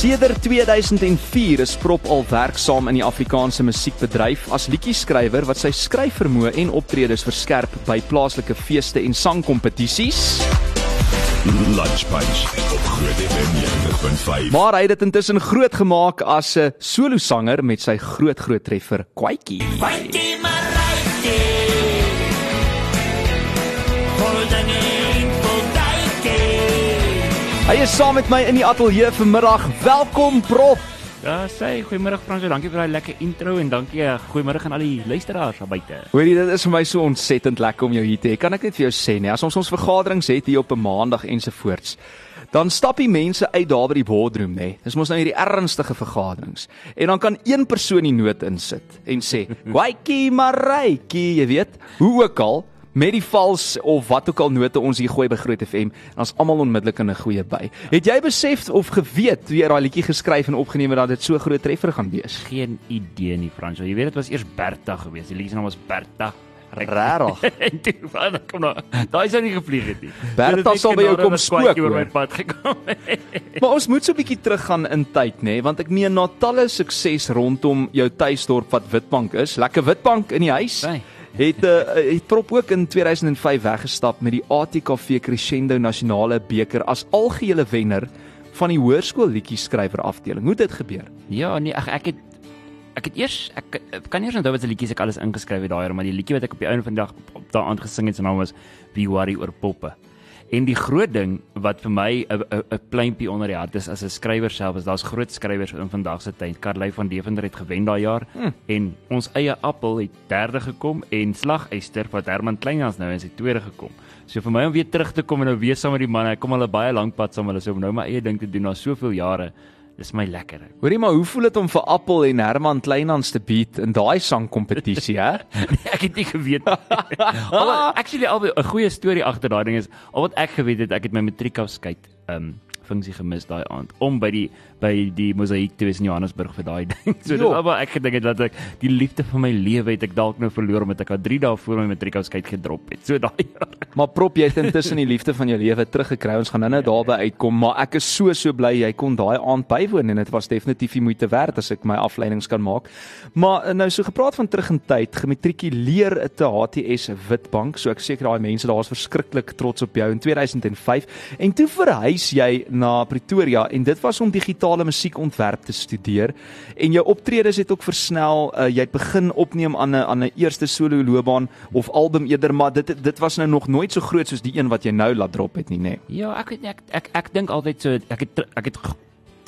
Sedert 2004 is Prop al werksaam in die Afrikaanse musiekbedryf as liedjie-skrywer wat sy skryfvermoë en optredes verskerp by plaaslike feeste en sangkompetisies. Lunch Punch op Groot FM 90.5. Maar hy het dit intussen groot gemaak as 'n solosanger met sy groot groot treffer Kwaitjie. Kwaitjie Hy is saam met my in die ateljee vanmiddag. Welkom Prop. Ja, sê goeiemôre Frans, dankie vir daai lekker intro en dankie eh, goeiemôre aan al die luisteraars daar buite. Hoorie, dit is vir my so ontsettend lekker om jou hier te hê. Kan ek net vir jou sê, nee, as ons ons vergaderings het hier op 'n maandag ensovoorts, dan stap die mense uit daar by die boardroom, nê. Dis mos nou hierdie ernstige vergaderings. En dan kan een persoon die noot insit en sê, "Kwaitjie Maritjie," jy weet, hoe ook al, met die vals of wat ook al note ons hier gooi by Groot FM, dan is almal onmiddellik in 'n goeie by. Het jy besef of geweet toe jy daai liedjie geskryf en opgeneem het dat dit so groot treffer gaan wees? Geen idee nie Frans. Jy weet dit was eers Bertha geweest. Die liedjie se naam was Bertha. Regtig. en toe wat kom nou. Daai sou nie gevlieg het nie. Bertha sal by jou kom spook, oor my pad gekom. Maar ons moet so 'n bietjie teruggaan in tyd, nê, nee, want ek meen na talle sukses rondom jou tuisdorp wat Witbank is. Lekker Witbank in die huis. Nee. Het uh, het Prop ook in 2005 weggestap met die ATKV Crescendo Nasionale beker as algehele wenner van die hoërskool liedjie skrywer afdeling. Hoe het dit gebeur? Ja, nee, ag ek het ek het eers ek, ek kan eers onthou wat se liedjies ek alles ingeskryf het daai jaar, maar die liedjie wat ek op die einde van die dag op daai aand gesing het, se naam was Be Worry oor poppe. En die groot ding wat vir my 'n pleintjie onder die hart is as 'n skrywer self is daar's groot skrywers in vandag se tyd. Karley van Deventer het gewen daai jaar hmm. en ons eie Appel het derde gekom en Slagyster wat Herman Kleinhans nou in sy tweede gekom. So vir my om weer terug te kom en nou weer saam met die manne, ek kom al 'n baie lank pad saam hulle so om nou my eie ding te doen na soveel jare. Dis my lekker. Hoorie maar, hoe voel dit om vir Appel en Herman Kleinhans te beat in daai sangkompetisie, hè? Nee, ek het nie geweet. Al actually al 'n goeie storie agter daai ding is, al wat ek geweet het, ek het my matriekafskeid um funksie gemis daai aand om by die by die mosaïek te wees in Johannesburg vir daai ding. So Jo. al wat ek gedink het dat ek die liefde van my lewe het ek dalk nou verloor omdat ek al 3 dae voor my matriekafskeid gedrop het. So daai jaar. Maar prop jy het intussen die liefde van jou lewe teruggekry. Ons gaan nou-nou daarby uitkom, maar ek is so so bly jy kon daai aand bywoon en dit was definitief die moeite werd as ek my afleidings kan maak. Maar eh, nou so gepraat van terug in tyd, gematrikuleer te HTS Witbank, so ek seker daai mense daar is verskriklik trots op jou in 2005 en toe verhuis jy na Pretoria en dit was om digitale musiekontwerp te studeer en jou optredes het ook versnel. Uh, jy het begin opneem aan 'n aan 'n eerste solo loopbaan of album eerder, maar dit dit was nou nog nooit so groot soos die een wat jy nou laat drop het nie, nê. Nee. Ja, ek ek ek ek, ek dink altyd so ek het ek het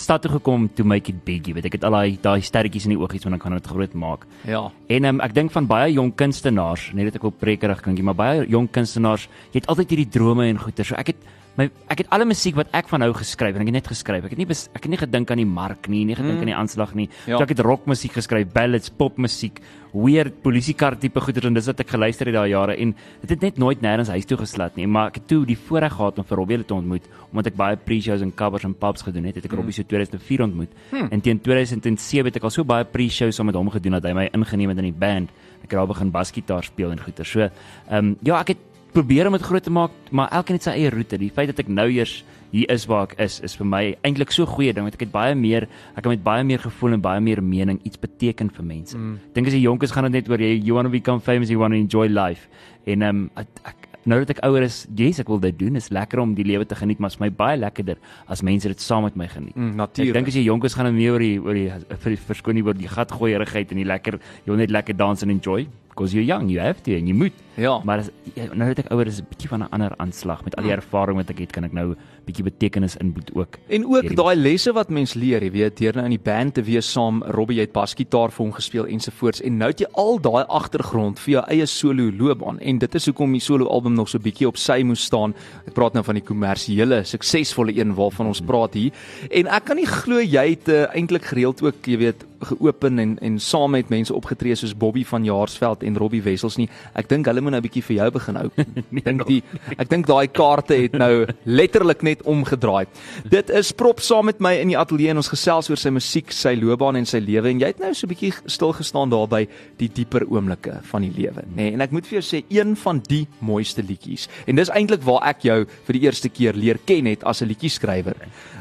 stad toe gekom to make it big, jy weet. Ek het al daai daai sterretjies in die oogies want ek gaan dit groot maak. Ja. En um, ek dink van baie jong kunstenaars, net dat ek wil prekerig klinkie, maar baie jong kunstenaars, jy het altyd hierdie drome en goeie. So ek het my ek het alle musiek wat ek van nou geskryf en ek het net geskryf. Ek het nie bes, ek het nie gedink aan die mark nie, nie gedink mm. aan die aanslag nie. Ja. So ek het rockmusiek geskryf, ballads, popmusiek, weird polisiekar tipe goeie en dis wat ek geluister het daai jare en dit het net nooit nêrens huis toe geslat nie. Maar ek het toe die voorreg gehad om vir Robbie te ontmoet omdat ek baie pre-shows en covers en pubs gedoen het. Het ek Robbie so 2004 ontmoet. Hmm. En teen 2007 het ek al so baie pre-shows saam met hom gedoen dat hy my ingeneem het in die band. Ek het al begin basgitaar speel en goeie. So, ehm um, ja, ek het probeer om dit groot te maak, maar elkeen het sy eie roete. Die feit dat ek nou eers hier is waar ek is, is vir my eintlik so 'n goeie ding want ek het baie meer ek kan met baie meer gevoel en baie meer mening iets beteken vir mense. Mm. Dink as die jonkies gaan dit net oor jy you want to become famous, you want to enjoy life. En ehm um, ek, ek nou dat ek ouer is, yes, ek wil dit doen. Is lekker om die lewe te geniet, maar is my baie lekkerder as mense dit saam met my geniet. Mm, Ek natuurlik. dink as jy jonk is gaan dit meer oor die oor die verskoon nie oor die gatgooierigheid en die lekker jy wil net lekker dans en enjoy because you're young, you have to en jy moet. Ja. Maar as, ja, nou dat ek ouer is, is 'n bietjie van 'n ander aanslag met al die ervaring wat ek het, kan ek nou bietjie betekenis inboet ook. En ook daai lesse wat mens leer, jy weet, deur nou in die band te wees saam, Robbie het basgitaar vir hom gespeel ensovoorts en nou het jy al daai agtergrond vir jou eie solo loopbaan en dit is hoekom die solo album nog so bietjie op sy moes staan. Ek praat nou van die kommersiële, suksesvolle een waarvan ons praat hier. En ek kan nie glo jy het uh, eintlik gereeld ook, jy weet, geopen en en saam met mense opgetree soos Bobby van Jaarsveld en Robbie Wessels nie. Ek dink hulle moet nou 'n bietjie vir jou begin hou. Ek dink die ek dink daai kaarte het nou letterlik net omgedraai. Dit is prop saam met my in die ateljee en ons gesels oor sy musiek, sy loopbaan en sy lewe en jy het nou so 'n bietjie stil gestaan daarby die dieper oomblikke van die lewe, nê. Nee, en ek moet vir jou sê een van die mooiste liedjies en dis eintlik waar ek jou vir die eerste keer leer ken het as 'n liedjieskrywer.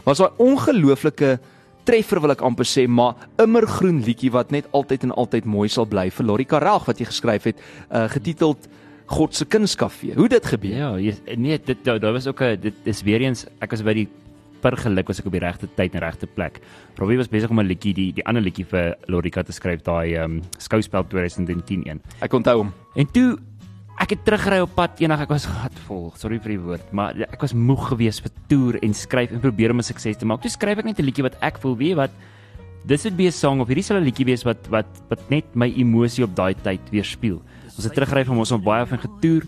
Was daai ongelooflike treffer wil ek amper sê, maar immergroen liedjie wat net altyd en altyd mooi sal bly vir Lori Karel wat jy geskryf het, uh getiteld God se kunskafee. Hoe dit gebeur? Ja, jy, nee, dit daar daar was ook 'n dit is weer eens ek was by die per geluk was ek op die regte tyd en regte plek. Robbie was besig om 'n liedjie die die ander liedjie vir Lorika te skryf, daai ehm um, Skouspel 2010 een. Ek onthou hom. En toe ek het teruggery op pad eendag ek was gatvol, sorry vir die woord, maar ek was moeg geweest vir toer en skryf en probeer om 'n sukses te maak. Toe skryf ek net 'n liedjie wat ek voel, weet wat? Dis would be 'n song of hierdie sal 'n liedjie wees wat wat wat net my emosie op daai tyd weerspieël. Ons het teruggery van ons op baie van getoer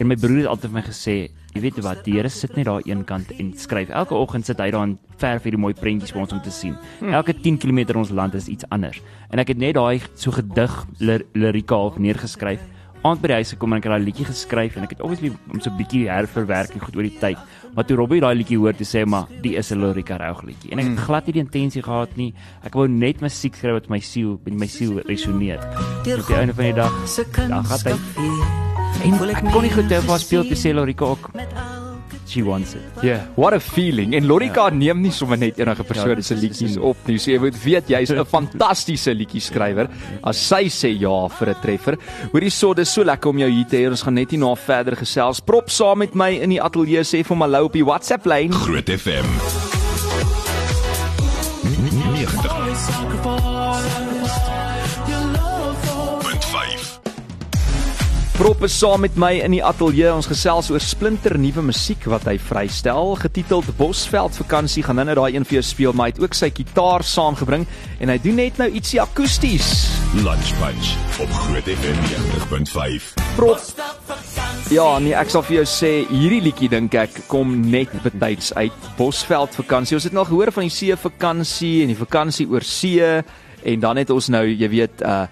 en my broer het altyd vir my gesê, jy weet wat, die Here sit net daar een kant en skryf. Elke oggend sit hy daar en verf hierdie mooi prentjies vir ons om te sien. Elke 10 km ons land is iets anders. En ek het net daai so gedig lir, lirieke half neergeskryf. Aand by die huis gekom en ek het daai liedjie geskryf en ek het obviously om so 'n bietjie herverwerking goed oor die tyd. Maar toe Robbie daai liedjie hoor, toe sê hy maar, "Die is 'n lirieke reg liedjie." En ek het glad nie die intensie gehad nie. Ek wou net musiek skryf wat my siel, met my siel resoneer. Op die einde van die dag, dan gaan hy En ek kon nie goed waar speel te sê Lorika ook. She wants it. Ja, yeah, what a feeling. En Lorika ja. neem nie sommer net enige persoon dit se liedjies op nie. So jy moet weet jy's 'n fantastiese liedjie skrywer as sy sê ja vir 'n treffer. Hoorie so, dis so lekker om jou hier te hê. Ons gaan net hierna verder gesels. Prop saam met my in die ateljee sê vir my hallo op die WhatsApp lyn. Groot FM. Prop is saam met my in die ateljee. Ons gesels oor splinter nuwe musiek wat hy vrystel, getiteld Bosveld vakansie. Gaan nou net daai een vir jou speel, maar hy het ook sy gitaar saamgebring en hy doen net nou ietsie akoesties. Lunch Punch op Groot FM 90.5. Prop Ja, nee, ek sal vir jou sê hierdie liedjie dink ek kom net betyds uit Bosveld vakansie. Ons het nou al gehoor van die see vakansie en die vakansie oor see en dan het ons nou, jy weet, uh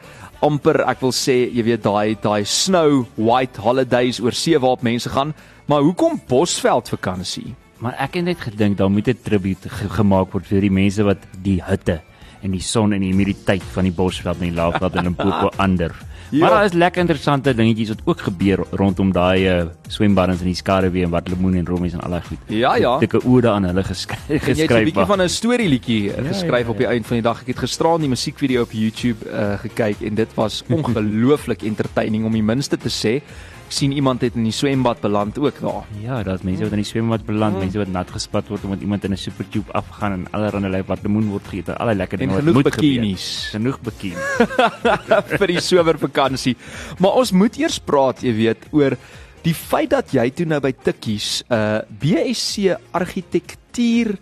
amper ek wil sê, jy weet daai daai snow white holidays oor see waarop mense gaan. Maar hoekom Bosveld vakansie? Maar ek het net gedink daar moet 'n tribute ge gemaak word vir die mense wat die hitte en die son en die humiditeit van die Bosveld en die Laagveld in Limpopo ander. Ja. Maar daar is lekker interessante dingetjies wat ook gebeur rondom daai uh, swembaddens in die Skaduwee en wat lemoen en rommies en al daai goed. Ja, ja. Ek het 'n ode aan hulle geskryf. En jy het 'n geskryf, bietjie van 'n storieliedjie ja, geskryf ja, op die einde van die dag. Ek het gisteraan die musiekvideo op YouTube uh, gekyk en dit was ongelooflik entertaining om die minste te sê. Sien iemand het in die swembad beland ook daar. Ja, daar's mense wat in die swembad beland, mense wat nat gespat word omdat iemand in 'n supertube afgaan en allerlei lyk wat lemoen word geëet. Al die lekker dinge wat moet gebeur. bikinis. Genoeg bikinis. vir die somervakansie. Maar ons moet eers praat, jy weet, oor die feit dat jy toe nou by Tikkies 'n uh, BSc argitektuur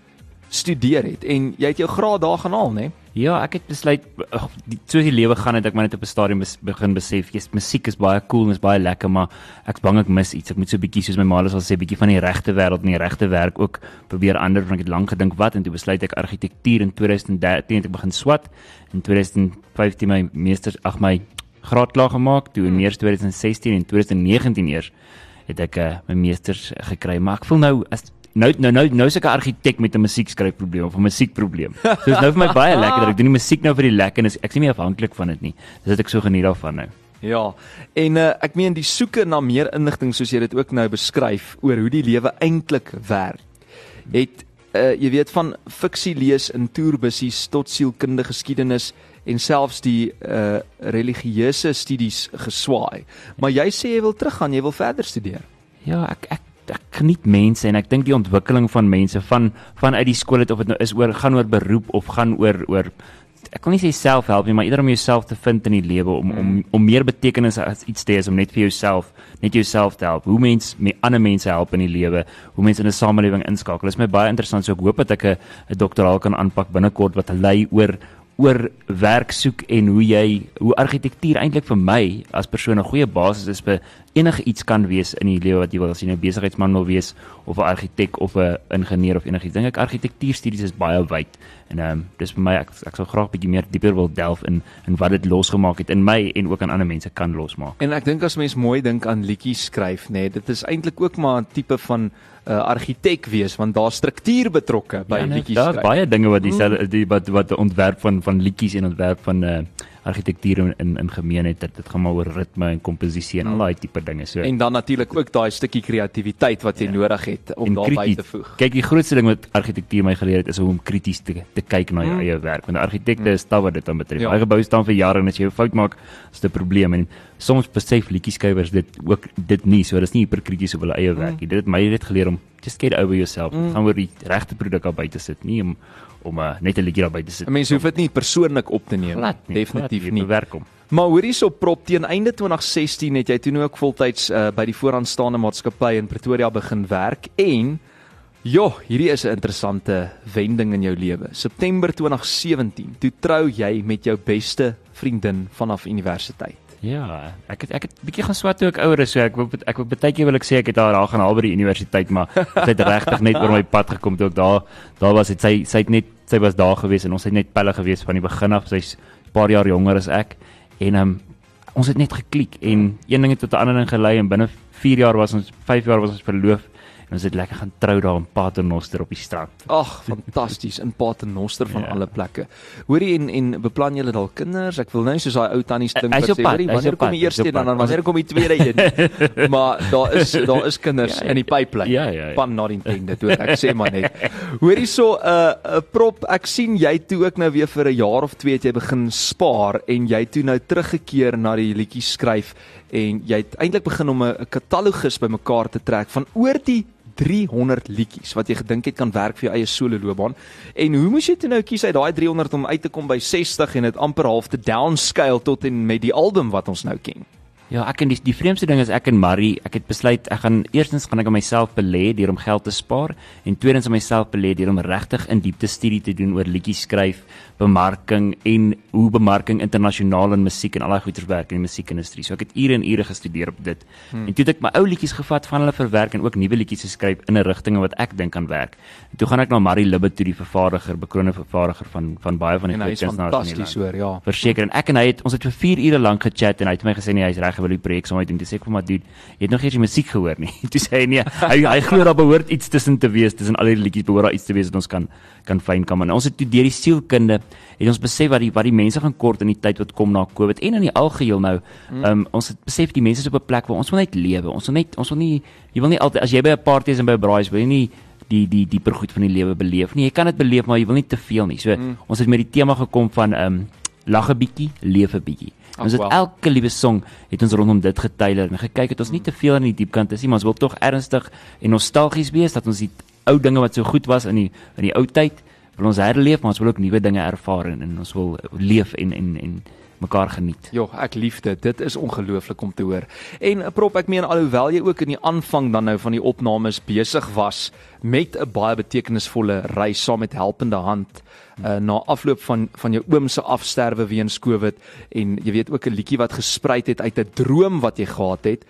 studeer het en jy het jou graad daar gaan haal, né? Ja, ek het besluit ag, die- soos die lewe gaan het ek maar net op 'n stadium bes, begin besef, jy's musiek is baie cool en is baie lekker, maar ek's bang ek mis iets. Ek moet so 'n bietjie soos my ma sal sê, bietjie van die regte wêreld en die regte werk ook probeer ander, want ek het lank gedink wat en toe besluit ek argitektuur in 2013 het ek begin swat. In 2015 my meesters ag my graad klaar gemaak, toe in eers 2016 en 2019 eers het ek uh, my meesters gekry, maar ek voel nou as nou nou nou nou is ek 'n argitek met 'n musiekskryfprobleem of 'n musiekprobleem. So dit is nou vir my baie lekker dat ek doen die musiek nou vir die lekkernis. Ek's nie meer afhanklik van dit nie. Dis dit ek so geniet daarvan nou. Ja. En uh, ek meen die soeke na meer inligting soos jy dit ook nou beskryf oor hoe die lewe eintlik werk. Het uh, jy weet van fiksie lees in toerbussies tot sielkundige geskiedenis en selfs die uh, religieuse studies geswaai. Maar jy sê jy wil teruggaan, jy wil verder studeer. Ja, ek ek ek geniet mense en ek dink die ontwikkeling van mense van van uit die skool het of dit nou is oor gaan oor beroep of gaan oor oor ek wil nie sê selfhelp nie, maar eerder om jouself te vind in die lewe om om om meer betekenis as iets te hê om net vir jouself net jouself te help. Hoe mens met ander mense help in die lewe, hoe mense in 'n samelewing inskakel. Dit is my baie interessant. So ek hoop dat ek 'n doktoraal kan aanpak binnekort wat lei oor oor werk soek en hoe jy hoe argitektuur eintlik vir my as persoon 'n goeie basis is vir enige iets kan wees in die lewe wat jy wil as jy 'n besigheidsman wil wees of 'n argitek of 'n ingenieur of enigiets. Dink ek argitektuurstudies is baie wyd en ehm um, dis vir my ek ek sal graag bietjie meer dieper wil delf in in wat dit losgemaak het in my en ook aan ander mense kan losmaak. En ek dink as mens mooi dink aan liedjies skryf, nê, nee, dit is eintlik ook maar 'n tipe van 'n uh, argitek wees want daar's struktuur betrokke by Ja, nee, liedjies Daar's baie dinge wat dieselfde die wat wat 'n ontwerp van van liedjies en ontwerp van uh argitektuur in in, in gemeen het. Dit, gaan maar oor ritme en komposisie en al daai tipe dinge. So En dan natuurlik ook daai stukkie kreatiwiteit wat jy ja. nodig het om daarby te voeg. Kyk, die grootste ding wat argitektuur my geleer het is om krities te te kyk na jou mm. eie werk. Want 'n argitekte is taw wat dit dan betref. Ja. Ja. Hy gebou staan vir jare en as jy 'n fout maak, is dit 'n probleem en soms besef liedjieskrywers dit ook dit nie. So dis nie hiperkrities op hulle eie werk nie. Dit het my net geleer om just get over yourself. Mm. Gaan oor die regte produk daar buite sit, nie om om uh, net 'n liedjie daar buite sit. 'n Mens hoef dit nie persoonlik op te neem. Glad nie, Definitief glad nie. Bewerk hom. Maar hoor hierso prop teen einde 2016 het jy toe nou ook voltyds uh, by die vooraanstaande maatskappy in Pretoria begin werk en ja, hierdie is 'n interessante wending in jou lewe. September 2017, toe trou jy met jou beste vriendin vanaf universiteit. Ja, ek het ek het bietjie gaan swat toe ek ouer is, so ek wou ek wou baie keer wil ek sê ek het haar daar gaan haal by die universiteit, maar dit het regtig net oor my pad gekom toe ek daar daar was. Het sy sy het net sy was daar gewees en ons het net pelle gewees van die begin af. Sy's 'n paar jaar jonger as ek. En um, ons het net geklik en een ding het tot 'n ander ding gelei en binne 4 jaar was ons 5 jaar was ons verloof en ons het lekker gaan trou daar in Paternoster op die strand. Ag, fantasties in Paternoster van Ja. alle plekke. Hoorie en en beplan julle dalk kinders? Ek wil nou soos daai ou tannies klink wat sê, hoorie, wanneer kom die eerste een en dan wanneer kom die tweede een? maar daar is daar is kinders Ja, ja. in die pipeline. Ja, ja, ja. Pan not intended, hoor. Ek sê maar net. Hoor hierso 'n uh, 'n prop, ek sien jy toe ook nou weer vir 'n jaar of twee het jy begin spaar en jy toe nou teruggekeer na die liedjies skryf en jy het eintlik begin om 'n katalogus bymekaar te trek van oor die 300 liedjies wat jy gedink het kan werk vir jou eie solo loopbaan. En hoe moes jy toe nou kies uit daai 300 om uit te kom by 60 en dit amper half te downscale tot en met die album wat ons nou ken? Ja, ek en die die vreemdste ding is ek en Marie, ek het besluit ek gaan eerstens gaan ek aan myself belê deur om geld te spaar en tweedens aan myself belê deur om regtig in diepte studie te doen oor liedjies skryf, bemarking en hoe bemarking internasionaal in musiek en al daai goeters werk in die musiekindustrie. So ek het ure en ure gestudeer op dit. Hmm. En toe het ek my ou liedjies gevat van hulle verwerk en ook nuwe liedjies geskryf in 'n rigting wat ek dink kan werk. En toe gaan ek na Marie Libbe toe die vervaardiger, bekroonde vervaardiger van van baie van die is kunstenaars in die fantasties land. hoor, ja. Verseker en ek en hy het ons het vir 4 ure lank gechat en hy het my gesê nee hy's reg wil die projek saam doen. Toe sê ek vir hom dude, jy het nog eers die musiek gehoor nie. Toe sê hy nee, hy hy glo daar behoort iets tussen te wees, tussen al die liedjies behoort daar iets te wees wat ons kan kan fyn kan. En ons het toe deur die sielkunde het ons besef wat die wat die mense gaan kort in die tyd wat kom na Covid en in die algeheel nou. Ehm um, ons het besef die mense is op 'n plek waar ons wil net lewe. Ons wil net ons wil nie jy wil nie altyd as jy by 'n party is en by 'n braai is, wil jy nie die die dieper goed van die lewe beleef nie. Jy kan dit beleef, maar jy wil nie te veel nie. So mm. ons het met die tema gekom van ehm um, lag 'n bietjie, leef 'n bietjie. Ons het wel. elke liewe song het ons rondom dit geteiler en gekyk het ons nie te veel aan die diepkant is nie, maar ons wil tog ernstig en nostalgies wees dat ons die ou dinge wat so goed was in die in die ou tyd wil ons herleef, maar ons wil ook nuwe dinge ervaar en, en ons wil leef en en en mekaar geniet. Ja, ek lief dit. Dit is ongelooflik om te hoor. En eh, prop, ek meen alhoewel jy ook in die aanvang dan nou van die opnames besig was met 'n baie betekenisvolle reis saam met helpende hand uh, na afloop van van jou oom se afsterwe weens Covid en jy weet ook 'n liedjie wat gespruit het uit 'n droom wat jy gehad het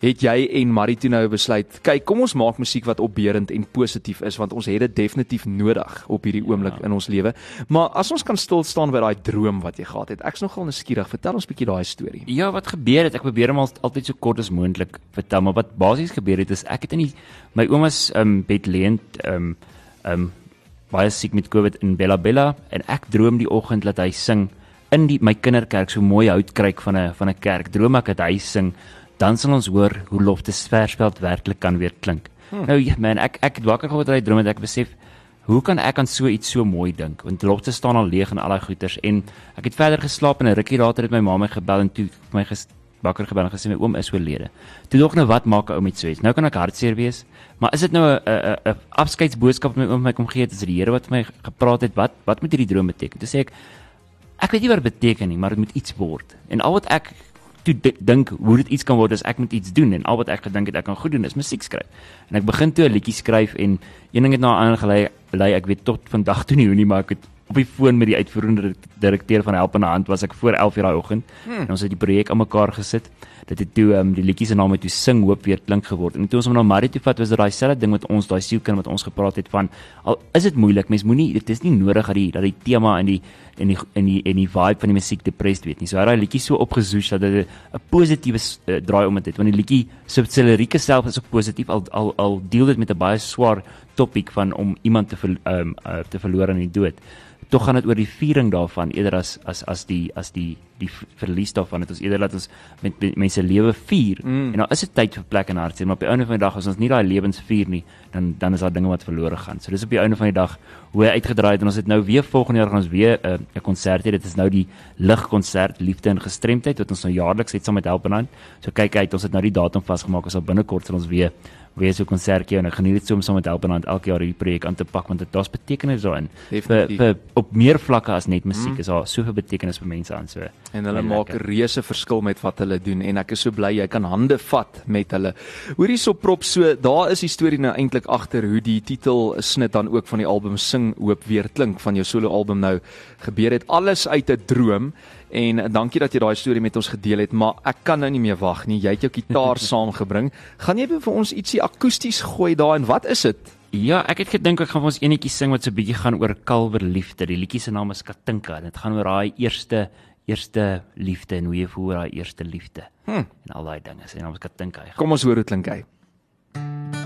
het jy en nou besluit, kyk, kom ons maak musiek wat opbeurend en positief is want ons het dit definitief nodig op hierdie oomblik ja. in ons lewe. Maar as ons kan stil staan by daai droom wat jy gehad het. Ek's nogal nuuskierig. Vertel ons 'n bietjie daai storie. Ja, wat gebeur het? Ek probeer hom al, altyd so kort as moontlik vertel, maar wat basies gebeur het is ek het in die my ouma's um bed leend um um baie siek met COVID in Bella Bella en ek droom die oggend dat hy sing in die my kinderkerk so mooi houtkruik van 'n van 'n kerk. Droom ek dat hy sing, dan sal ons hoor hoe Loftus Versveld werklik kan weer klink. Hmm. Nou ja man, ek ek het wakker geword uit hy droom en ek besef Hoe kan ek aan so iets so mooi dink? Want Loftus staan al leeg en al daai goeters en ek het verder geslaap en 'n rukkie later het my ma my gebel en toe my wakker gebel en gesê my oom is oorlede. Toe dog nou wat maak 'n ou met so iets? Nou kan ek hartseer wees, maar is dit nou 'n 'n 'n afskeidsboodskap wat my oom my kom gee het? Is dit die Here wat vir my gepraat het? Wat wat moet hierdie droom beteken? Toe sê ek ek weet nie wat dit beteken nie, maar dit moet iets word. En al wat ek toe di- dink hoe dit iets kan word is ek moet iets doen en al wat ek gedink het ek kan goed doen is musiek skryf. En ek begin toe 'n liedjie skryf en een ding het na 'n ander gelei, lei ek weet tot vandag toe nie hoe nie, maar ek het op die foon met die uitvoerende direk- direkteur van Helpende Hand was ek voor 11:00 daai oggend hmm. en ons het die projek aan mekaar gesit. Dit het toe um, die liedjie se naam het toe sing hoop weer klink geword. En toe ons hom na Marie toe vat, was dit daai selfde ding met ons, daai sielkind wat ons gepraat het van al is dit moeilik, mens moenie dit is nie nodig dat die dat die tema en die en die en die en die vibe van die musiek depressed weet nie. So hy het daai liedjie so opgezoek dat dit 'n positiewe uh, draai om dit het. Want die liedjie se so, lirieke self is ook positief al al al deel dit met 'n baie swaar topik van om iemand te ver, um, uh, te verloor aan die dood tog gaan dit oor die viering daarvan eerder as as as die as die die verlies daarvan. Het ons eerder laat ons met, met mense lewe vier. Mm. en nou is dit tyd vir plek en hartseer maar op die einde van die dag as ons nie daai lewens vier nie dan dan is daar dinge wat verlore gaan. So dis op die einde van die dag hoe hy uitgedraai het. En ons het nou weer volgende jaar gaan ons weer uh, 'n konsert hê. Dit is nou die ligkonsert liefde en gestremdheid wat ons nou jaarliks het saam met Helpenhand so kyk uit ons het nou die datum vasgemaak. Ons sal binnekort sal ons weer weer so 'n konsertjie en ek geniet dit so om saam met Helpenhand elke jaar hierdie projek aan te pak want dit daar's betekenis daarin. Vir, vir op meer vlakke as net musiek mm. is daar soveel betekenis vir mense aan so en hulle maak 'n reuse verskil met wat hulle doen en ek is so bly jy kan hande vat met hulle. Hoorie so prop so daar is die storie nou eintlik agter hoe die titel snit dan ook van die album sing hoop weer klink van jou solo album nou gebeur het. Alles uit 'n droom En dankie dat jy daai storie met ons gedeel het, maar ek kan nou nie meer wag nie. Jy het jou kitaar saamgebring. Gaan jy vir ons ietsie akoesties gooi daar en wat is dit? Ja, ek het gedink ek gaan vir ons enetjie sing wat so 'n bietjie gaan oor kalwer liefde. Die liedjie se naam is Katinka en dit gaan oor daai eerste eerste liefde en hoe jy voel daai eerste liefde. Hm. En al daai dinge. Sy naam is Katinka. Kom ons hoor hoe klink hy. Toe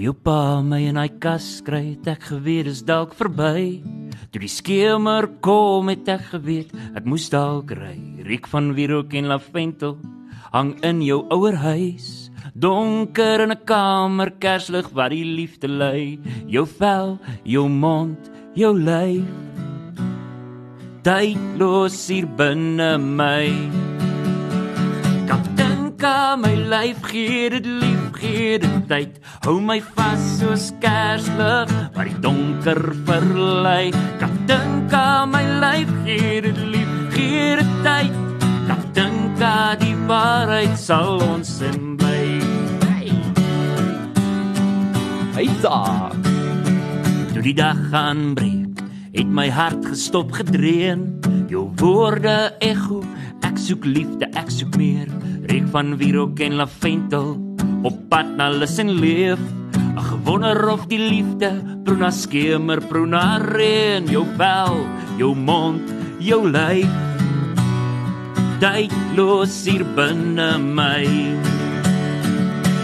jou pa my in hy kas kry, het ek geweet is dalk verby. Toe die skemer kom, het ek geweet ek moes dalk ry. Riek van wierook en lavendel hang in jou ouer huis. Donker in 'n kamer, kerslig wat die liefde lê. Jou vel, jou mond, jou lyf. Tydlos hier binne my. Kaptenka, my lyf gee dit lief gee dit tyd. Hou my vas soos kerslig wat die donker verlei. Kan dink aan my lyf gee dit lief, gee dit tyd. Kan dink aan die waarheid sal ons in bly. Hey da. Toe die dag gaan breek, het my hart gestop gedreun. Jou woorde ekho, ek soek liefde, ek soek meer. Reek van wierook en lavendel op pad na lus en leef. Ag wonder of die liefde bruna skemer bruna reën jou vel, jou mond, jou lyf. Daai los hier binne my.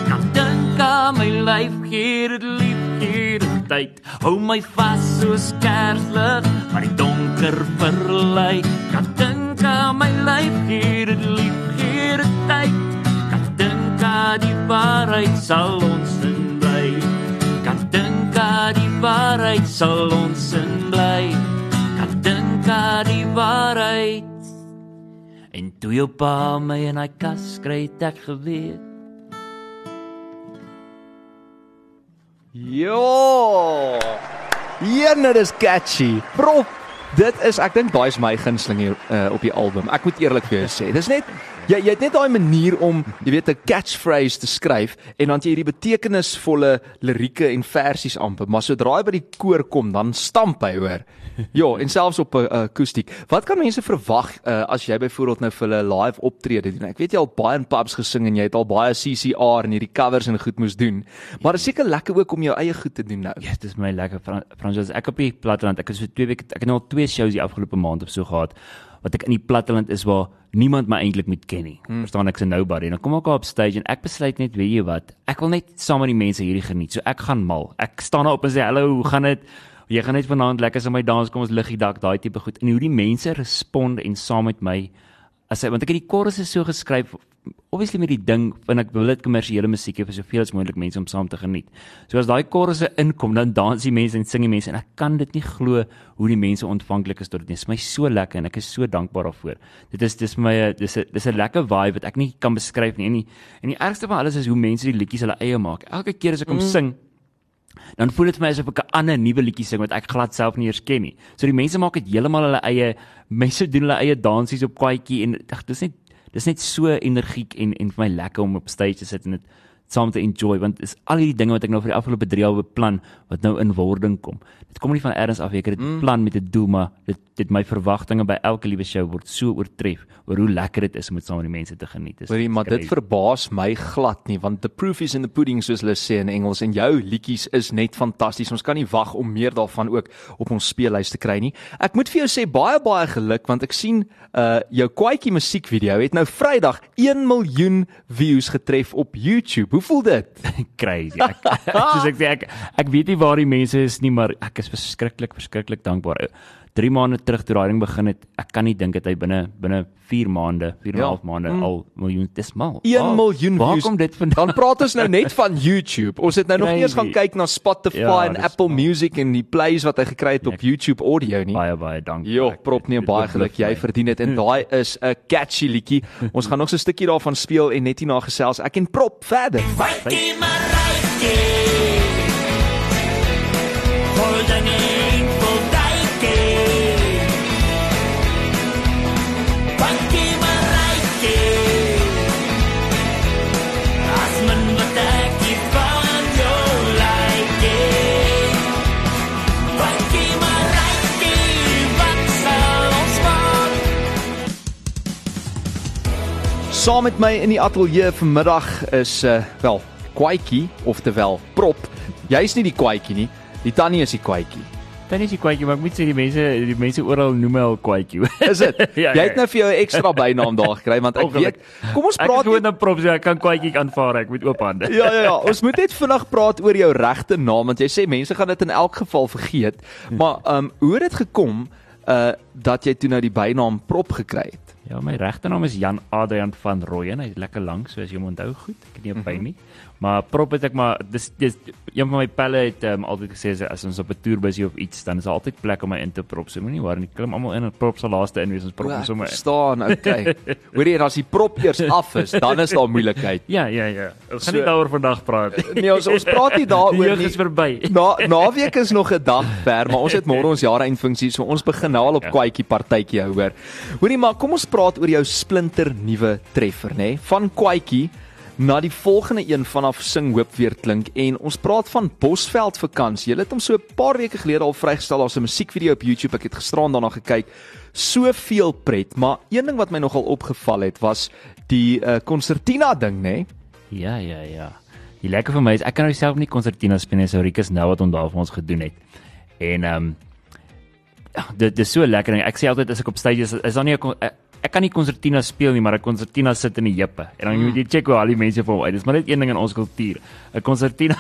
Kan dink aan my lyf hier dit lief hier tyd. Hou my vas soos kerslig, maar die donker verlei. Kan dink aan my lyf hier dit lief hier tyd die waarheid sal ons in bly. Kan dink aan die waarheid sal ons in bly. Kan dink aan die waarheid. En toe jou pa my in hy kas kry ek geweet. Jo! Hierne is catchy. Prop. Dit is ek dink daai is my gunsteling hier uh, op die album. Ek moet eerlik vir jou sê. Dis net Jy jy het net daai manier om, jy weet, 'n catchphrase te skryf en dan jy hierdie betekenisvolle lirieke en versies amper, maar sodra hy by die koor kom, dan stamp hy, hoor. Ja, en selfs op 'n akoestiek. Wat kan mense verwag uh, as jy byvoorbeeld nou vir 'n live optrede doen? Ek weet jy al baie in pubs gesing en jy het al baie CCR en hierdie covers en goed moes doen. Maar dit is seker lekker ook om jou eie goed te doen nou. Ja, dit is my lekker Frans. Ek op die platteland, ek het so 2 weke, ek het nou al 2 shows die afgelope maand of so gehad wat ek in die platteland is waar niemand my eintlik moet ken nie. Hmm. Verstaan ek's 'n nobody. En dan kom ek op stage en ek besluit net, weet jy wat, ek wil net saam met die mense hierdie geniet. So ek gaan mal. Ek staan daar op en sê, "Hallo, hoe gaan dit? Jy gaan net vanaand lekker saam met my dans, kom ons liggie dak, daai tipe goed." En hoe die mense respond en saam met my as hy want ek het die chorus so geskryf obviously met die ding van ek wil dit kommersiële musiek hê vir soveel as moontlik mense om saam te geniet. So as daai chorusse inkom, dan dans die mense en sing die mense en ek kan dit nie glo hoe die mense ontvanklik is tot dit. Dit is my so lekker en ek is so dankbaar daarvoor. Dit is dis my dis 'n dis 'n lekker vibe wat ek nie kan beskryf nie. En die en die ergste van alles is hoe mense die liedjies hulle eie maak. Elke keer as ek hom mm. sing dan voel dit vir my asof ek 'n ander nuwe liedjie sing wat ek glad self nie eers ken nie. So die mense maak dit heeltemal hulle eie mense doen hulle eie dansies op kwaadjie en ag dis net dis net so energiek en en vir my lekker om op stage te sit en dit saam te enjoy want is al hierdie dinge wat ek nou vir die afgelope 3 jaar beplan wat nou in wording kom. Dit kom nie van elders af. Ek het dit mm. plan met 'n doel, maar dit dit my verwagtinge by elke liewe show word so oortref oor hoe lekker dit is om met saam met die mense te geniet. Dis Hoorie, maar dit verbaas my glad nie want the proof is in the pudding soos hulle sê in Engels en jou liedjies is net fantasties. Ons kan nie wag om meer daarvan ook op ons speellys te kry nie. Ek moet vir jou sê baie baie geluk want ek sien uh jou kwaadjie musiekvideo het nou Vrydag 1 miljoen views getref op YouTube. Hoe voel dit? crazy. Ek, soos ek sê ek ek weet nie waar die mense is nie, maar ek is verskriklik verskriklik dankbaar. 3 maande terug toe daai ding begin het, ek kan nie dink dit hy binne binne 4 maande, 4 en 'n Ja. half maande mm. al miljoen dis mal. 1 miljoen waar views. kom dit vandaan? Dan praat ons nou net van YouTube. Ons het nou nog nie eens gaan Crazy. kyk na Spotify Ja, en Apple mal. Music en die plays wat hy gekry het op Ek- YouTube audio nie. baie baie dankie. Jo, prop nee baie geluk. Jy verdien dit en daai is 'n catchy liedjie. Ons gaan nog so 'n stukkie daarvan speel en net hierna gesels. Ek en prop verder. Wakkie maar rykie. Saam met my in die ateljee vanmiddag is uh wel Kwaitjie, oftewel Prop. Jy's nie die Kwaitjie nie. Die tannie is die Kwaitjie. Dan is die kwaadjie, maar ek moet sê die mense die mense oral noem my al kwaadjie. Is dit? Ja, Jy ja, het nou vir jou 'n ekstra bynaam daar gekry want ek weet. Kom ons Ek praat het gewoon 'n prop so ek kan kwaadjie aanvaar, ek moet oop hande. Ja ja ja, ons moet net vinnig praat oor jou regte naam want jy sê mense gaan dit in elk geval vergeet. Maar ehm um, hoe het dit gekom uh dat jy toe nou die bynaam Prop gekry het? Ja, my regte naam is Jan Adrian van Rooyen. Hy's lekker lank, so as jy hom onthou goed. Ek het nie 'n by nie. Maar prop het ek maar dis dis een van my pelle het um, altyd gesê as, ons op 'n toer is of iets, dan is daar altyd plek om my in te prop. So moenie worry nie. Klim almal in en prop sal laaste in wees ons prop hom sommer in. staan, okay. Hoorie, en as die prop eers af is, dan is daar moeilikheid. Ja, ja, ja. Ons gaan So- nie daaroor vandag praat nie. Nee, ons ons praat nie daaroor nie. is verby. Na naweek is nog 'n dag ver, maar ons het môre ons jaareindfunksie, so ons begin nou al op Ja. kwaadjie partytjie hou hoor. Hoorie, maar kom ons praat oor jou splinter nuwe treffer, nê? Nee? Van kwaadjie na die volgende een vanaf sing hoop weer klink en ons praat van Bosveld vakansie. Jy het hom so 'n paar weke gelede al vrygestel as 'n musiekvideo op YouTube. Ek het gisteraan daarna gekyk. Soveel pret, maar een ding wat my nogal opgeval het was die uh, concertina ding, nê? Nee? Ja, ja, ja. Die lekker vir my is ek kan nou self nie konsertina speel nie, so Rikus nou wat hom daar vir ons gedoen het. En ehm um, dit dis so lekker ding. Ek sê altyd as ek op stage is, is daar nie 'n ek, kan nie konsertina speel nie, maar 'n konsertina sit in die heupe. En dan moet jy check hoe al die mense vir hom uit. Dis maar net een ding in ons kultuur. 'n Konsertina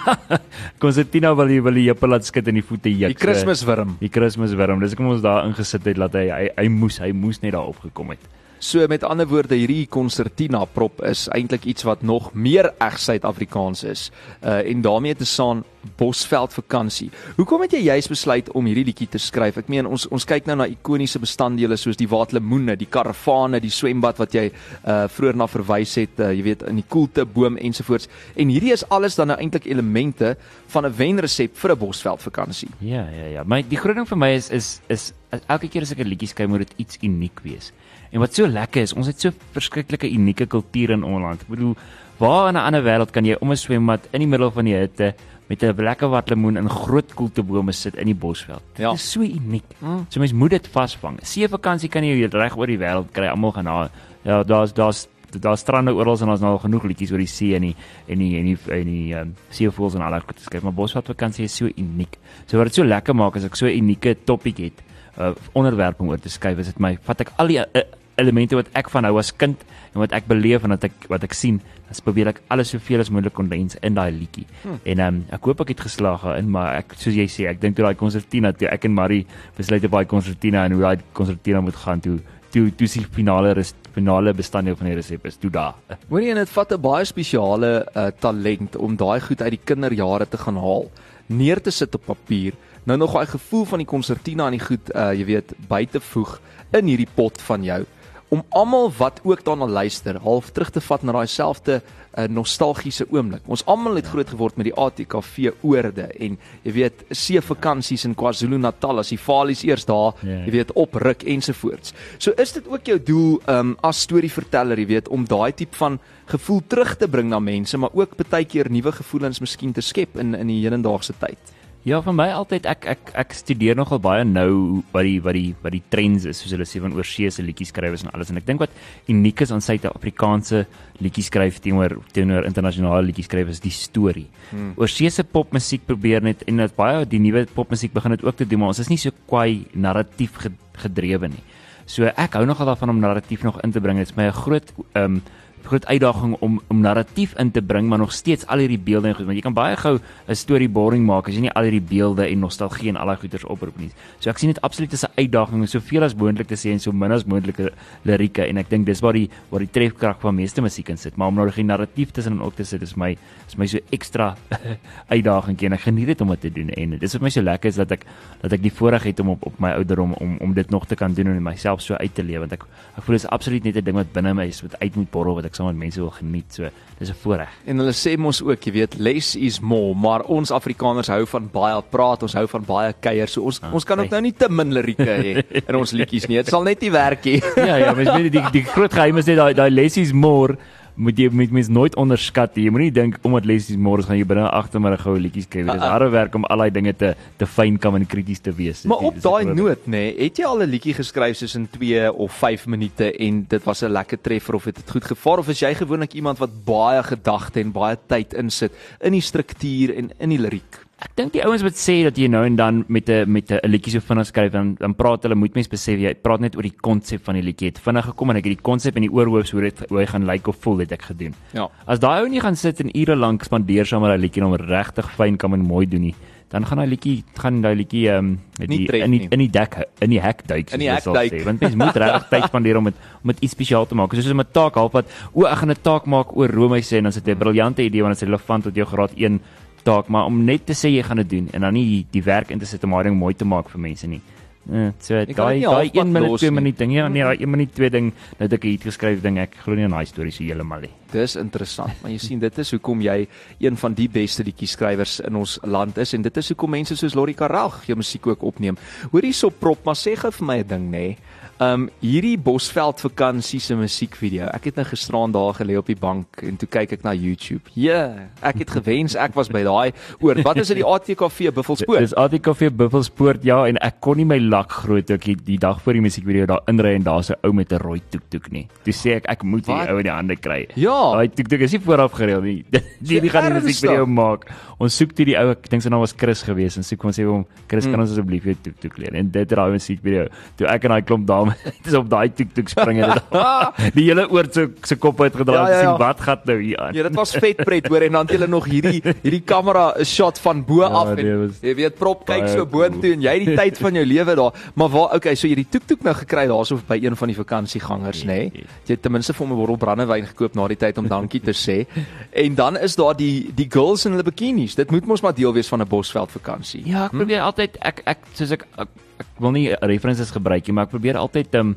konsertina wil jy wil die heupe laat skud en die voete juk. Die Kersfeeswurm. Die Kersfeeswurm. Dis hoekom ons daar ingesit het dat hy hy, hy moes hy moes net daar opgekom het. So met ander woorde hierdie concertina prop is eintlik iets wat nog meer reg Suid-Afrikaans is. Uh en daarmee te staan Bosveld vakansie. Hoekom het jy juis besluit om hierdie liedjie te skryf? Ek meen ons ons kyk nou na ikoniese bestanddele soos die waterlemoene, die karavane, die swembad wat jy uh vroeër na verwys het, uh, jy weet in die koelte boom ensovoorts. En hierdie is alles dan nou eintlik elemente van 'n wenresep vir 'n Bosveld vakansie. Ja, ja, ja. My die groot ding vir my is is is elke keer as ek 'n liedjie skryf moet dit iets uniek wees. En wat so lekker is, ons het so verskriklike unieke kultuur in ons land. Ek bedoel, waar in 'n ander wêreld kan jy om 'n swembad in die middel van die hitte met 'n lekker wat lemoen in groot koeltebome sit in die Bosveld. Ja. Dit is so uniek. Mm. So mens moet dit vasvang. See vakansie kan jy reg oor die wêreld kry. Almal gaan daar. Ja, daar's daar's daar's strande oral en ons nou al genoeg liedjies oor die see en die en die en die en die um, seevoëls en al daai goed skryf, maar Bosveld vakansie is so uniek. So wat dit so lekker maak as ek so unieke topik het, uh, onderwerp om oor te skryf, is dit my vat ek al die uh, elemente wat ek van hou as kind en wat ek beleef en wat ek wat ek sien, dan probeer ek alles soveel as moontlik kondens in daai liedjie. Hmm. En um, ek hoop ek het geslaag in, maar ek soos jy sê, ek dink toe daai konsertina toe ek en Marie besluit op daai konsertina en hoe daai konsertina moet gaan toe toe toe die finale res, finale bestanddeel van die resep is toe daar. Hoorie en dit vat 'n baie spesiale uh, talent om daai goed uit die kinderjare te gaan haal, neer te sit op papier. Nou nog daai gevoel van die konsertina aan die goed, uh, jy weet, by te voeg in hierdie pot van jou om almal wat ook daarna luister, half terug te vat na daai selfde uh, nostalgiese oomblik. Ons almal het groot geword met die ATKV oorde en jy weet see vakansies in KwaZulu-Natal as die valies eers daar, Ja. jy weet opruk ensovoorts. So is dit ook jou doel um as storieverteller, jy weet, om daai tipe van gevoel terug te bring na mense, maar ook baie keer nuwe gevoelens miskien te skep in in die hedendaagse tyd. Ja, vir my altyd ek ek ek studeer nogal baie nou wat die wat die wat die trends is, soos hulle sê van oorsese liedjies skrywers en alles en ek dink wat uniek is aan Suid-Afrikaanse liedjies skryf teenoor teenoor internasionale liedjies skrywers is die storie. Hmm. Oorsese popmusiek probeer net en dit baie die nuwe popmusiek begin dit ook te doen, maar ons is nie so kwai narratief ge- gedrewe nie. So ek hou nogal daarvan om narratief nog in te bring. Dit is my 'n groot ehm um, groot uitdaging om om narratief in te bring maar nog steeds al hierdie beelde en goed want jy kan baie gou 'n storie boring maak as jy nie al hierdie beelde en nostalgie en al daai goeters oproep nie. So ek sien dit absoluut as 'n uitdaging om soveel as moontlik te sê en so min as moontlike lirieke en ek dink dis waar die waar die trefkrag van meeste musiek in sit. Maar om nou die narratief tussen ook te sit is my is my so ekstra uitdaging en ek geniet dit om dit te doen en dit is vir my so lekker is dat ek dat ek die voorreg het om op op my ouderdom om om dit nog te kan doen en myself so uit te leef want ek ek voel dit is absoluut net 'n ding wat binne my is wat uit moet borrel wat ek saam met mense wil geniet. So dis 'n voorreg. En hulle sê mos ook, jy weet, less is more, maar ons Afrikaners hou van baie praat, ons hou van baie kuier. So ons Ah, ons kan ook nou nie te min lirieke hê in ons liedjies nie. Dit sal net nie werk nie. Ja ja, mens weet die die groot geheim is net daai daai lessies more moet jy met mens nooit onderskat. Jy moenie dink omdat lessies more gaan jy binne agtermiddag goue liedjies skryf. Dis harde werk om al daai dinge te te fynkam en krities te wees. Maar op daai noot, nê, nee, het jy al 'n liedjie geskryf soos in 2 of 5 minute en dit was 'n lekker treffer of het dit goed gevaar of is jy gewoonlik iemand wat baie gedagte en baie tyd insit in die struktuur en in die liriek? Ek dink die ouens wat sê dat jy nou en dan met 'n met 'n liedjie so vinnig skryf dan dan praat hulle moet mens besef jy praat net oor die konsep van die liedjie. Het vinnig gekom en ek het die konsep in die oorhoofs hoe dit hoe hy gaan lyk of voel het ek gedoen. Ja. As daai ou nie gaan sit en ure lank spandeer saam met daai liedjie om regtig fyn kan en mooi doen nie, dan gaan daai liedjie gaan daai liedjie ehm um, Nie tref in die nie. in die dek in die hek duik die soos hulle sal sê. Want mens moet regtig tyd spandeer om dit om dit iets spesiaal te maak. Soos om 'n taak halfpad, o, ek gaan 'n taak maak oor Romeise en dan sit jy 'n briljante idee want dit is 'n elefant wat jou graad 1 taak, maar om net te sê jy gaan dit doen en dan nie die, werk in te sit om daai ding mooi te maak vir mense nie. Uh, so dit daai daai halfpad 1 minuut los 2 nie. minuut ding. Ja, nee, daai 1 minuut 2 ding dat ek 'n hit geskryf ding. Ek glo nie in daai stories heeltemal nie. Dis interessant, maar jy sien dit is hoekom jy een van die beste liedjie skrywers in ons land is en dit is hoekom mense soos Lori Karag jou musiek ook opneem. Hoor hierso prop, maar sê gou vir my 'n ding nê. Nee. Um hierdie Bosveld vakansie se musiekvideo. Ek het nou gisteraan daar gelê op die bank en toe kyk ek na YouTube. Ja, ek het gewens ek was by daai oor. Wat is dit die ATKV Buffelspoort? Dis ATKV Buffelspoort ja en ek kon nie my lak groot ook die, die dag voor die musiekvideo daar inry en daar's 'n ou met 'n rooi toektoek nie. Toe sê ek ek moet hierdie ou in die hande kry. Ja. Daai toektoek is nie vooraf gereël nie. Die die gaan die musiekvideo maak. Ons soek toe die ou, ek dink sy naam was Chris gewees en soek ons sê vir hom Chris kan ons asseblief jou toektoek leer. En dit het daai musiekvideo. Toe ek en daai klomp dames dis op daai toektoek spring en dit die hele oor se se kop uitgedra Ja, ja, ja, ja, ja. sien wat gaan nou hier aan. Ja, dit was vet pret hoor en dan het hulle nog hierdie hierdie kamera 'n shot van bo Ja, af en dit was jy weet prop kyk so boontoe en jy het die tyd van jou lewe daar. Maar waar okay, so jy het die toektoek nou gekry daarso by een van die vakansiegangers, nê? Nee? Jy het ten minste vir hom 'n bottel brandewyn gekoop na die tyd om dankie te sê. En dan is daar die die girls in hulle bikinis. Dit moet mos maar deel wees van 'n Bosveld vakansie. Ja, ek probeer altyd ek ek soos ek ek, ek wil nie references gebruik nie, maar ek probeer altyd ehm um,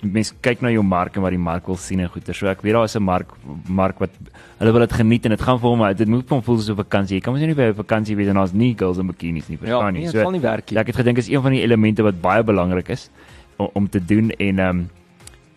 mense kyk na jou mark en wat die mark wil sien en goeie. So ek weet daar is 'n mark mark wat hulle wil dit geniet en dit gaan vir hom uit. Dit moet hom voel soos 'n vakansie. Jy kan mos nie by 'n vakansie wees en daar's nie girls in bikinis nie, Ja, verstaan nee, nie. dit sal nie werk nie. Ja, ek het gedink is een van die elemente wat baie belangrik is om, om te doen en ehm um,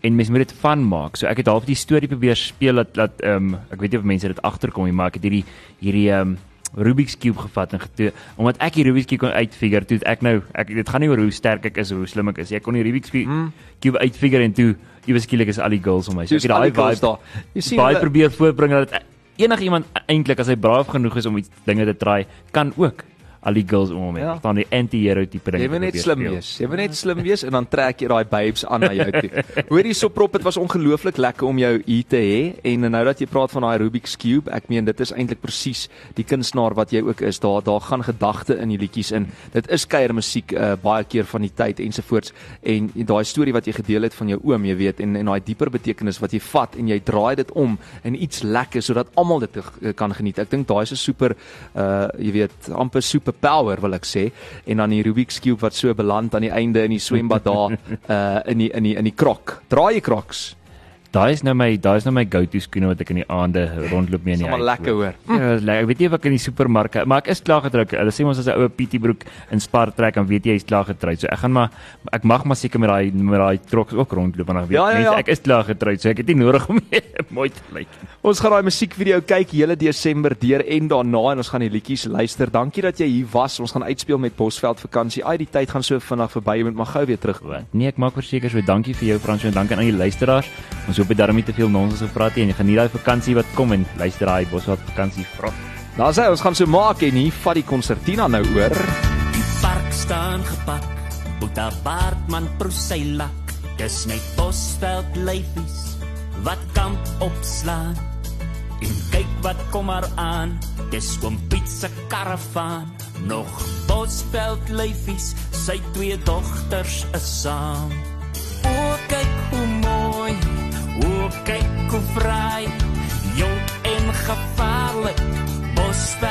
en mens moet dit van maak. So ek het half die storie probeer speel dat dat ehm um, ek weet nie of mense dit agterkom nie, maar ek het hierdie hierdie ehm um, Rubik's cube gevat en getoe omdat ek die Rubik's cube kon uitfigure, toe ek nou ek dit gaan nie oor hoe sterk ek is of hoe slim ek is. Ek kon die Rubik's cube, Hmm. cube uitfigure en toe iewes skielik is al die girls om my. So ek het daai vibe daar. Jy sien baie probeer voorbring dat dit enigiemand eintlik as hy braaf genoeg is om iets dinge te try, kan ook al die girls om hom hê. Ja. Verstaan die anti-hero tipe dinge. Jy moet net slim speel. wees. Jy moet net slim wees en dan trek jy daai babes aan na jou toe. Hoor hierso prop, dit was ongelooflik lekker om jou hier te hê en nou dat jy praat van daai Rubik's cube, ek meen dit is eintlik presies die kunstenaar wat jy ook is. Daar daar gaan gedagte in die liedjies in. Dit is kuiermusiek uh, baie keer van die tyd ensovoorts en daai storie wat jy gedeel het van jou oom, jy weet, en en daai dieper betekenis wat jy vat en jy draai dit om in iets lekker sodat almal dit uh, kan geniet. Ek dink daai is 'n super uh jy weet, amper super superpower wil ek sê en dan die Rubik's cube wat so beland aan die einde in die swembad daar uh in die in die in die krok. Draai jy kroks? Daai is nou my daai is nou my go-to skoene wat ek in die aande rondloop mee in die Sommer lekker hoor. Ja, dis lekker. Ek weet nie of ek in die supermark, maar ek is klaar getrek. Hulle sê ons as 'n ou PT broek in Spar trek dan weet jy jy's klaar getroud. So ek gaan maar ek mag maar seker met daai met daai troks ook rondloop en dan weet Ja, ja, mense ja. ek is klaar getroud. So ek het nie nodig om mooi te lyk. Ons gaan daai musiekvideo kyk hele Desember deur en daarna en ons gaan die liedjies luister. Dankie dat jy hier was. Ons gaan uitspeel met Bosveld vakansie. Ai, die tyd gaan so vinnig verby. Jy moet maar gou weer terug. Nee, ek maak verseker so dankie vir jou Frans en dankie aan al die luisteraars. Ons hoop jy daarom nie te veel nonsens gepraat nie en jy geniet daai vakansie wat kom en luister daai Bosveld vakansie vrot. Daar sê ons gaan so maak en hier vat die konsertina nou oor. Die park staan gepak, Boeta Baartman prosy lak. Dis net Bosveld lyfies wat kamp opslaan. En kyk wat kom maar aan. Dis oom Piet se karavaan. Nog Bosveld lyfies, sy twee dogters is saam. O kyk hoe mooi, kyk hoe vry. Jong en gevaarlik, Bosveld